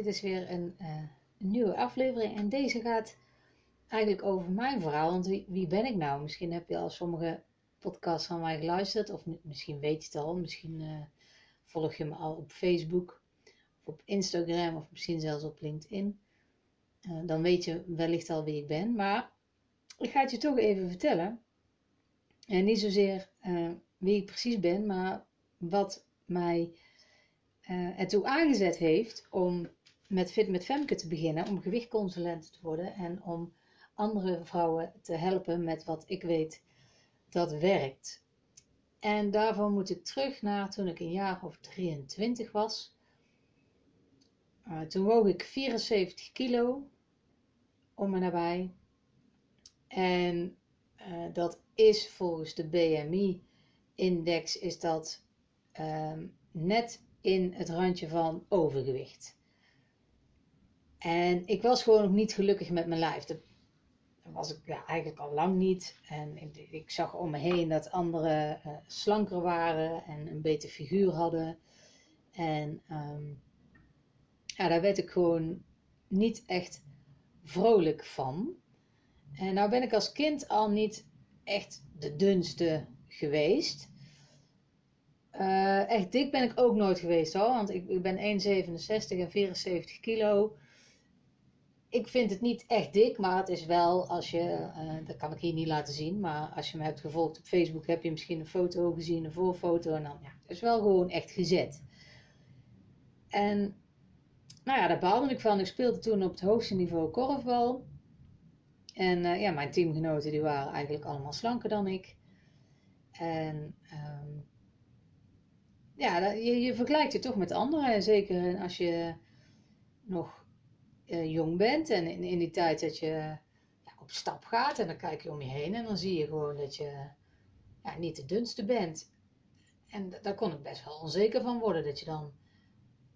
Dit is weer een, uh, een, nieuwe aflevering en deze gaat eigenlijk over mijn verhaal. Want wie, wie, ben ik nou? Misschien heb je al sommige podcasts van mij geluisterd, of misschien weet je het al. Misschien uh, volg je me al op Facebook, of op Instagram, of misschien zelfs op LinkedIn. Uh, dan weet je wellicht al wie ik ben. Maar ik ga het je toch even vertellen. En niet zozeer wie ik precies ben, maar wat mij uh, ertoe aangezet heeft om met Fit met Femke te beginnen, om gewichtconsulent te worden en om andere vrouwen te helpen met wat ik weet dat werkt. En daarvoor moet ik terug naar toen ik een jaar of 23 was. Uh, toen woog ik 74 kilo om en nabij. En uh, dat is volgens de BMI-index is dat um, net in het randje van overgewicht. En ik was gewoon nog niet gelukkig met mijn lijf. Dat was ik ja, eigenlijk al lang niet. En ik, ik zag om me heen dat anderen uh, slanker waren en een beter figuur hadden. En ja, daar werd ik gewoon niet echt vrolijk van. En nou ben ik als kind al niet echt de dunste geweest. Uh, echt dik ben ik ook nooit geweest hoor, want ik, ik ben 1,67 en 74 kilo. Ik vind het niet echt dik, maar het is wel als je, uh, dat kan ik hier niet laten zien, maar als je me hebt gevolgd op Facebook heb je misschien een foto gezien, een voorfoto en dan ja, het is wel gewoon echt gezet. En nou ja, daar baalde ik van. Ik speelde toen op het hoogste niveau korfbal. En uh, ja, mijn teamgenoten die waren eigenlijk allemaal slanker dan ik. En um, ja, je, je vergelijkt je toch met anderen. Zeker als je nog uh, jong bent en in, in die tijd dat je ja, op stap gaat en dan kijk je om je heen en dan zie je gewoon dat je ja, niet de dunste bent. En daar kon ik best wel onzeker van worden. Dat je dan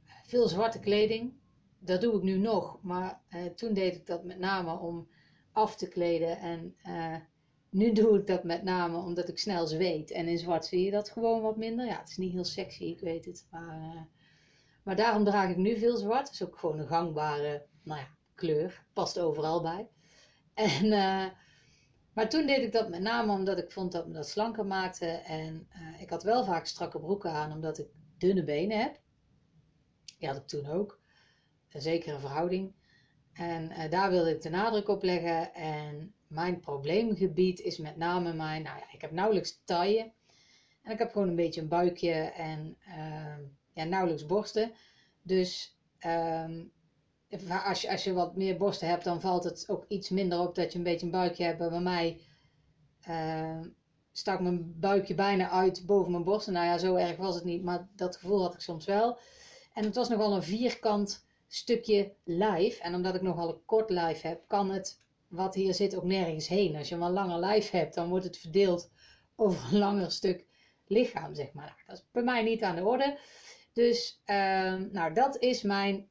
eh, veel zwarte kleding, dat doe ik nu nog, maar uh, toen deed ik dat met name om af te kleden en nu doe ik dat met name omdat ik snel zweet. En in zwart zie je dat gewoon wat minder. Ja, het is niet heel sexy, ik weet het. Maar, maar daarom draag ik nu veel zwart. Het is ook gewoon een gangbare nou ja, kleur. Past overal bij. En, uh, maar toen deed ik dat met name omdat ik vond dat me dat slanker maakte. En uh, ik had wel vaak strakke broeken aan omdat ik dunne benen heb. Die had ik toen ook. Een zekere verhouding. En daar wilde ik de nadruk op leggen. En mijn probleemgebied is met name mijn, nou ja, ik heb nauwelijks taille. En ik heb gewoon een beetje een buikje en uh, ja, nauwelijks borsten. Dus um, als, je, als je wat meer borsten hebt, dan valt het ook iets minder op dat je een beetje een buikje hebt. Bij mij uh, stak mijn buikje bijna uit boven mijn borsten. Nou ja, zo erg was het niet, maar dat gevoel had ik soms wel. En het was nogal een vierkant stukje live. En omdat ik nogal een kort live heb, kan het wat hier zit ook nergens heen. Als je maar een langer lijf hebt, dan wordt het verdeeld over een langer stuk lichaam, zeg maar. Nou, dat is bij mij niet aan de orde. Dus, uh, nou, dat is mijn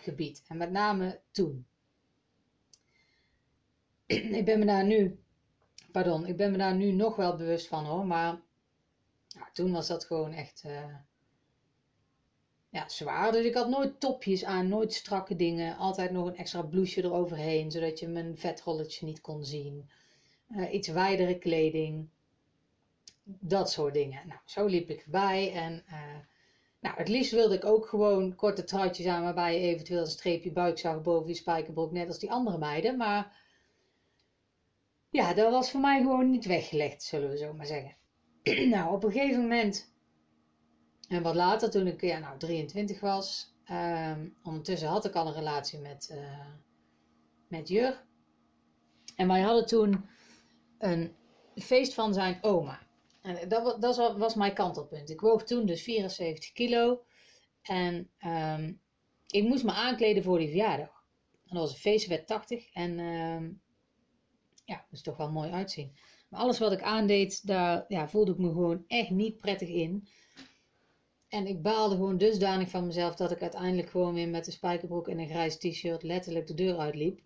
onzekerheidsgebied. En met name toen. ik ben me daar nu, pardon, ik ben me daar nu nog wel bewust van hoor, maar toen was dat gewoon echt, uh, ja, zwaar. Dus ik had nooit topjes aan, nooit strakke dingen. Altijd nog een extra blouseje eroverheen, zodat je mijn vetrolletje niet kon zien. Uh, iets wijdere kleding. Dat soort dingen. Nou, zo liep ik erbij. En uh, nou, het liefst wilde ik ook gewoon korte truitjes aan, waarbij je eventueel een streepje buik zag boven je spijkerbroek, net als die andere meiden. Maar ja, dat was voor mij gewoon niet weggelegd, zullen we zo maar zeggen. nou, op een gegeven moment en wat later, toen ik ja, nou, 23 was, um, ondertussen had ik al een relatie met, uh, met Jur. En wij hadden toen een feest van zijn oma. Dat, dat was mijn kantelpunt. Ik woog toen dus 74 kilo. En um, ik moest me aankleden voor die verjaardag. En dat was een feest, werd 80. En um, ja, moest toch wel mooi uitzien. Maar alles wat ik aandeed, daar ja, voelde ik me gewoon echt niet prettig in. En ik baalde gewoon dusdanig van mezelf dat ik uiteindelijk gewoon weer met een spijkerbroek en een grijs t-shirt letterlijk de deur uitliep.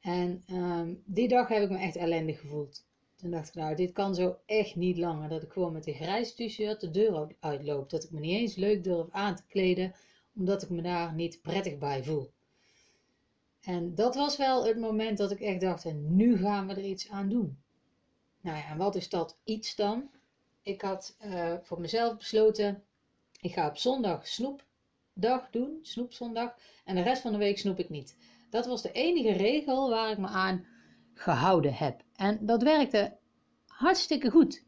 En um, die dag heb ik me echt ellendig gevoeld. Toen dacht ik, nou, dit kan zo echt niet langer. Dat ik gewoon met een grijs t-shirt de deur uitloop. Dat ik me niet eens leuk durf aan te kleden omdat ik me daar niet prettig bij voel. En dat was wel het moment dat ik echt dacht, en nu gaan we er iets aan doen. Nou ja, en wat is dat iets dan? Ik had uh, voor mezelf besloten, ik ga op zondag snoepdag doen, snoepzondag, en de rest van de week snoep ik niet. Dat was de enige regel waar ik me aan gehouden heb. En dat werkte hartstikke goed.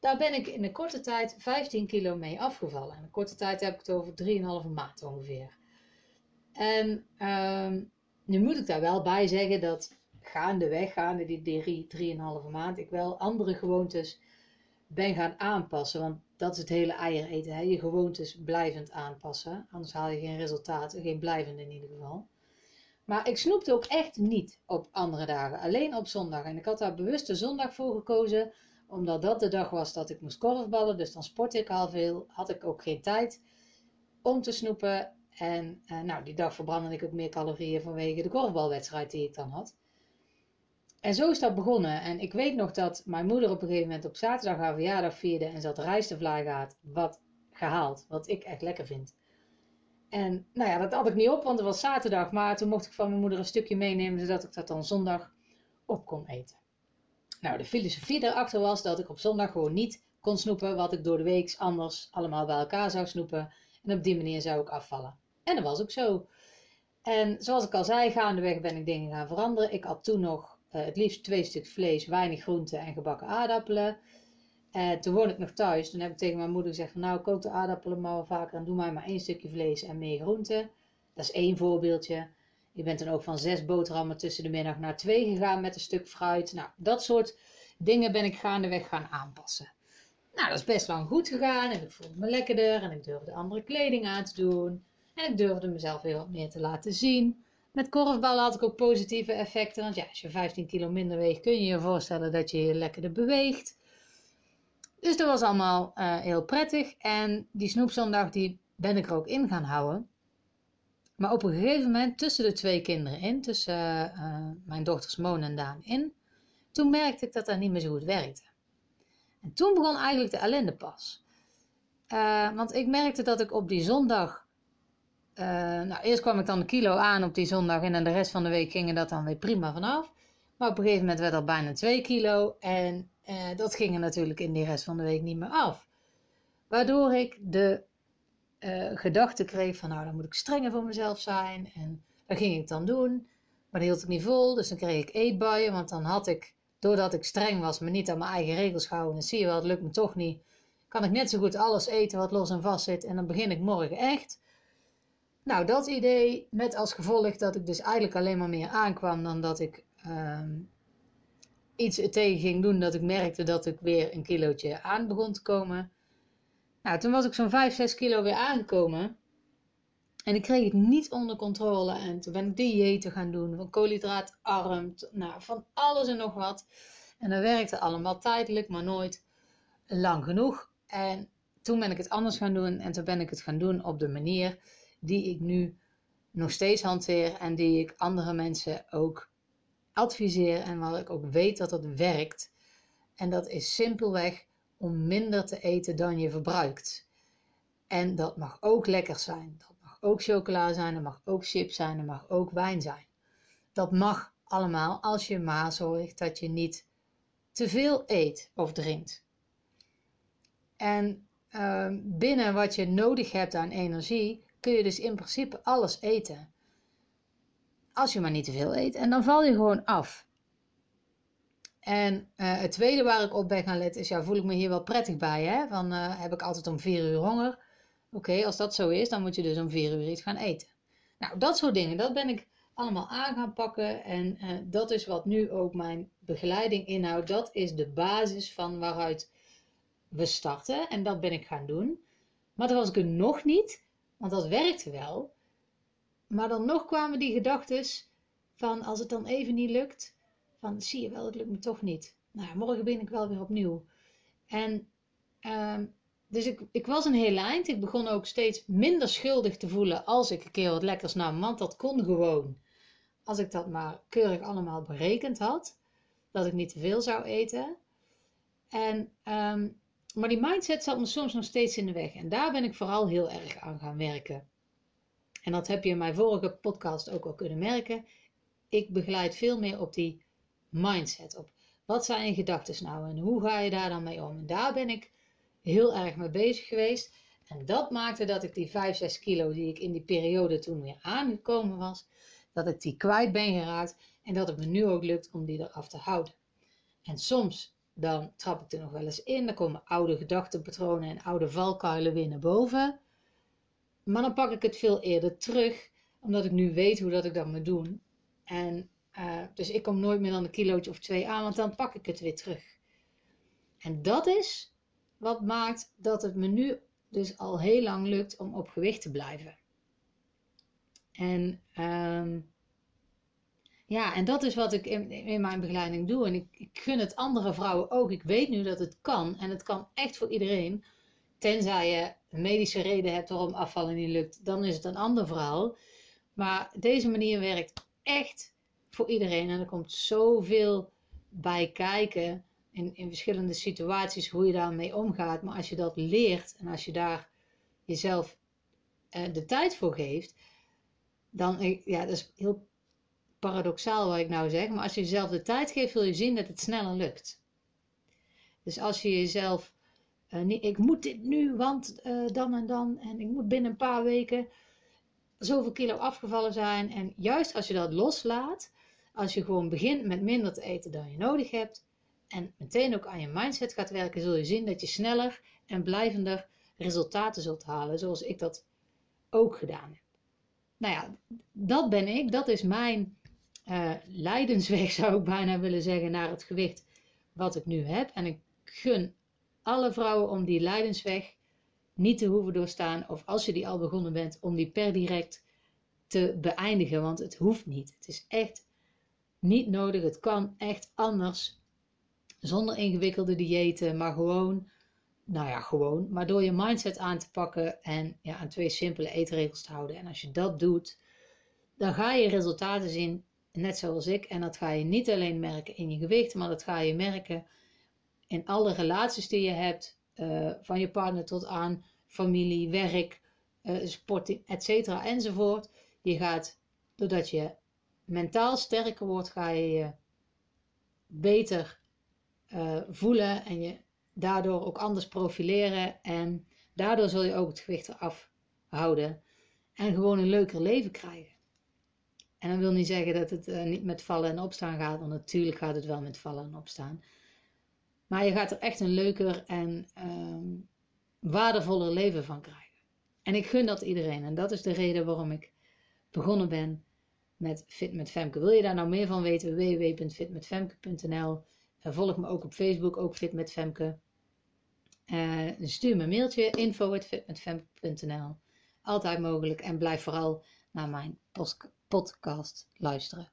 Daar ben ik in een korte tijd 15 kilo mee afgevallen. In een korte tijd heb ik het over 3,5 maand ongeveer. En um, nu moet ik daar wel bij zeggen dat gaandeweg, gaande die 3,5 maand, ik wel andere gewoontes ben gaan aanpassen. Want dat is het hele eier eten. Hè? Je gewoontes blijvend aanpassen. Anders haal je geen resultaat. Geen blijvend in ieder geval. Maar ik snoepte ook echt niet op andere dagen. Alleen op zondag. En ik had daar bewust de zondag voor gekozen. Omdat dat de dag was dat ik moest korfballen. Dus dan sportte ik al veel. Had ik ook geen tijd om te snoepen. En uh, nou, die dag verbrandde ik ook meer calorieën vanwege de korfbalwedstrijd die ik dan had. En zo is dat begonnen. En ik weet nog dat mijn moeder op een gegeven moment op zaterdag haar verjaardag vierde en ze had rijstevlaai wat gehaald, wat ik echt lekker vind. En nou ja, dat had ik niet op, want het was zaterdag, maar toen mocht ik van mijn moeder een stukje meenemen, zodat ik dat dan zondag op kon eten. Nou, de filosofie daarachter was dat ik op zondag gewoon niet kon snoepen wat ik door de week anders allemaal bij elkaar zou snoepen. En op die manier zou ik afvallen. En dat was ook zo. En zoals ik al zei, gaandeweg ben ik dingen gaan veranderen. Ik had toen nog uh, het liefst twee stuk vlees, weinig groenten en gebakken aardappelen. En toen woonde ik nog thuis. Toen heb ik tegen mijn moeder gezegd: Nou, kook de aardappelen maar vaker en doe mij maar één stukje vlees en meer groenten. Dat is één voorbeeldje. Je bent dan ook van zes boterhammen tussen de middag naar twee gegaan met een stuk fruit. Nou, dat soort dingen ben ik gaandeweg gaan aanpassen. Nou, dat is best lang goed gegaan en ik voelde me lekkerder en ik durfde andere kleding aan te doen. En ik durfde mezelf weer wat meer te laten zien. Met korfballen had ik ook positieve effecten. Want ja, als je 15 kilo minder weegt, kun je je voorstellen dat je je lekkerder beweegt. Dus dat was allemaal uh, heel prettig. En die snoepzondag die ben ik er ook in gaan houden. Maar op een gegeven moment, tussen de twee kinderen in, tussen uh, mijn dochters Moon en Daan in, toen merkte ik dat dat niet meer zo goed werkte. En toen begon eigenlijk de ellende pas. Uh, want ik merkte dat ik op die zondag nou, eerst kwam ik dan een kilo aan op die zondag en de rest van de week ging dat dan weer prima vanaf. Maar op een gegeven moment werd dat bijna 2 kilo en uh, dat ging er natuurlijk in die rest van de week niet meer af. Waardoor ik de uh, gedachte kreeg van nou dan moet ik strenger voor mezelf zijn en dat ging ik dan doen. Maar dat hield ik niet vol, dus dan kreeg ik eetbuien, want dan had ik, doordat ik streng was, me niet aan mijn eigen regels gehouden. En zie je wel, het lukt me toch niet. Kan ik net zo goed alles eten wat los en vast zit en dan begin ik morgen echt. Nou, dat idee met als gevolg dat ik dus eigenlijk alleen maar meer aankwam dan dat ik uh, iets tegen ging doen dat ik merkte dat ik weer een kilootje aan begon te komen. Nou, toen was ik zo'n 5, 6 kilo weer aangekomen. En ik kreeg het niet onder controle. En toen ben ik diëten gaan doen. Van koolhydraatarm. Nou, van alles en nog wat. En dat werkte allemaal tijdelijk, maar nooit lang genoeg. En toen ben ik het anders gaan doen. En toen ben ik het gaan doen op de manier die ik nu nog steeds hanteer en die ik andere mensen ook adviseer en waar ik ook weet dat het werkt. En dat is simpelweg om minder te eten dan je verbruikt. En dat mag ook lekker zijn. Dat mag ook chocola zijn, dat mag ook chips zijn, dat mag ook wijn zijn. Dat mag allemaal als je maar zorgt dat je niet te veel eet of drinkt. En uh, binnen wat je nodig hebt aan energie, kun je dus in principe alles eten. Als je maar niet te veel eet. En dan val je gewoon af. En uh, het tweede waar ik op ben gaan letten is, ja, voel ik me hier wel prettig bij, hè? Van, uh, heb ik altijd om vier uur honger? Oké, als dat zo is, dan moet je dus om vier uur iets gaan eten. Nou, dat soort dingen, dat ben ik allemaal aan gaan pakken. En uh, dat is wat nu ook mijn begeleiding inhoudt. Dat is de basis van waaruit we starten. En dat ben ik gaan doen. Maar dat was ik er nog niet. Want dat werkte wel. Maar dan nog kwamen die gedachten van als het dan even niet lukt, van zie je wel, het lukt me toch niet. Nou, morgen ben ik wel weer opnieuw. En uh, dus ik, ik was een heel eind. Ik begon ook steeds minder schuldig te voelen als ik een keer wat lekkers nam. Want dat kon gewoon. Als ik dat maar keurig allemaal berekend had. Dat ik niet te veel zou eten. En um, maar die mindset zat me soms nog steeds in de weg. En daar ben ik vooral heel erg aan gaan werken. En dat heb je in mijn vorige podcast ook al kunnen merken. Ik begeleid veel meer op die mindset. Op wat zijn je gedachten nou en hoe ga je daar dan mee om? En daar ben ik heel erg mee bezig geweest. En dat maakte dat ik die 5, 6 kilo die ik in die periode toen weer aangekomen was, dat ik die kwijt ben geraakt en dat het me nu ook lukt om die eraf te houden. En soms dan trap ik er nog wel eens in, dan komen oude gedachtenpatronen en oude valkuilen weer naar boven. Maar dan pak ik het veel eerder terug, omdat ik nu weet hoe dat ik dat moet doen. En uh, dus ik kom nooit meer dan een kilootje of twee aan, want dan pak ik het weer terug. En dat is wat maakt dat het me nu dus al heel lang lukt om op gewicht te blijven. En um, ja, en dat is wat ik in, in mijn begeleiding doe. En ik, ik, gun het andere vrouwen ook. Ik weet nu dat het kan. En het kan echt voor iedereen. Tenzij je een medische reden hebt waarom afvallen niet lukt. Dan is het een ander verhaal. Maar deze manier werkt echt voor iedereen. En er komt zoveel bij kijken. In, in verschillende situaties hoe je daarmee omgaat. Maar als je dat leert en als je daar jezelf uh, de tijd voor geeft. Dan, eh, ja, dat is heel paradoxaal wat ik nou zeg, maar als je jezelf de tijd geeft, wil je zien dat het sneller lukt. Dus als je jezelf, uh, niet, ik moet dit nu, want uh, dan en dan, en ik moet binnen een paar weken zoveel kilo afgevallen zijn. En juist als je dat loslaat, als je gewoon begint met minder te eten dan je nodig hebt, en meteen ook aan je mindset gaat werken, zul je zien dat je sneller en blijvender resultaten zult halen, zoals ik dat ook gedaan heb. Nou ja, dat ben ik, dat is mijn uh, lijdensweg, zou ik bijna willen zeggen, naar het gewicht wat ik nu heb. En ik gun alle vrouwen om die lijdensweg niet te hoeven doorstaan, of als je die al begonnen bent, om die per direct te beëindigen, want het hoeft niet. Het is echt niet nodig, het kan echt anders, zonder ingewikkelde diëten, maar gewoon, nou ja, gewoon, maar door je mindset aan te pakken en ja, aan twee simpele eetregels te houden. En als je dat doet, dan ga je resultaten zien net zoals ik. En dat ga je niet alleen merken in je gewicht, maar dat ga je merken in alle relaties die je hebt, uh, van je partner tot aan familie, werk, uh, sport, etc. enzovoort. Je gaat, doordat je mentaal sterker wordt, ga je je beter uh, voelen en je daardoor ook anders profileren. En daardoor zul je ook het gewicht eraf houden en gewoon een leuker leven krijgen. En dat wil niet zeggen dat het niet met vallen en opstaan gaat, want natuurlijk gaat het wel met vallen en opstaan. Maar je gaat er echt een leuker en um, waardevoller leven van krijgen. En ik gun dat iedereen. En dat is de reden waarom ik begonnen ben met Fit met Femke. Wil je daar nou meer van weten? www.fitmetfemke.nl uh, Volg me ook op Facebook, ook Fit met Femke. Uh, stuur me een mailtje, info.fitmetfemke.nl Altijd mogelijk. En blijf vooral naar mijn podcast luisteren.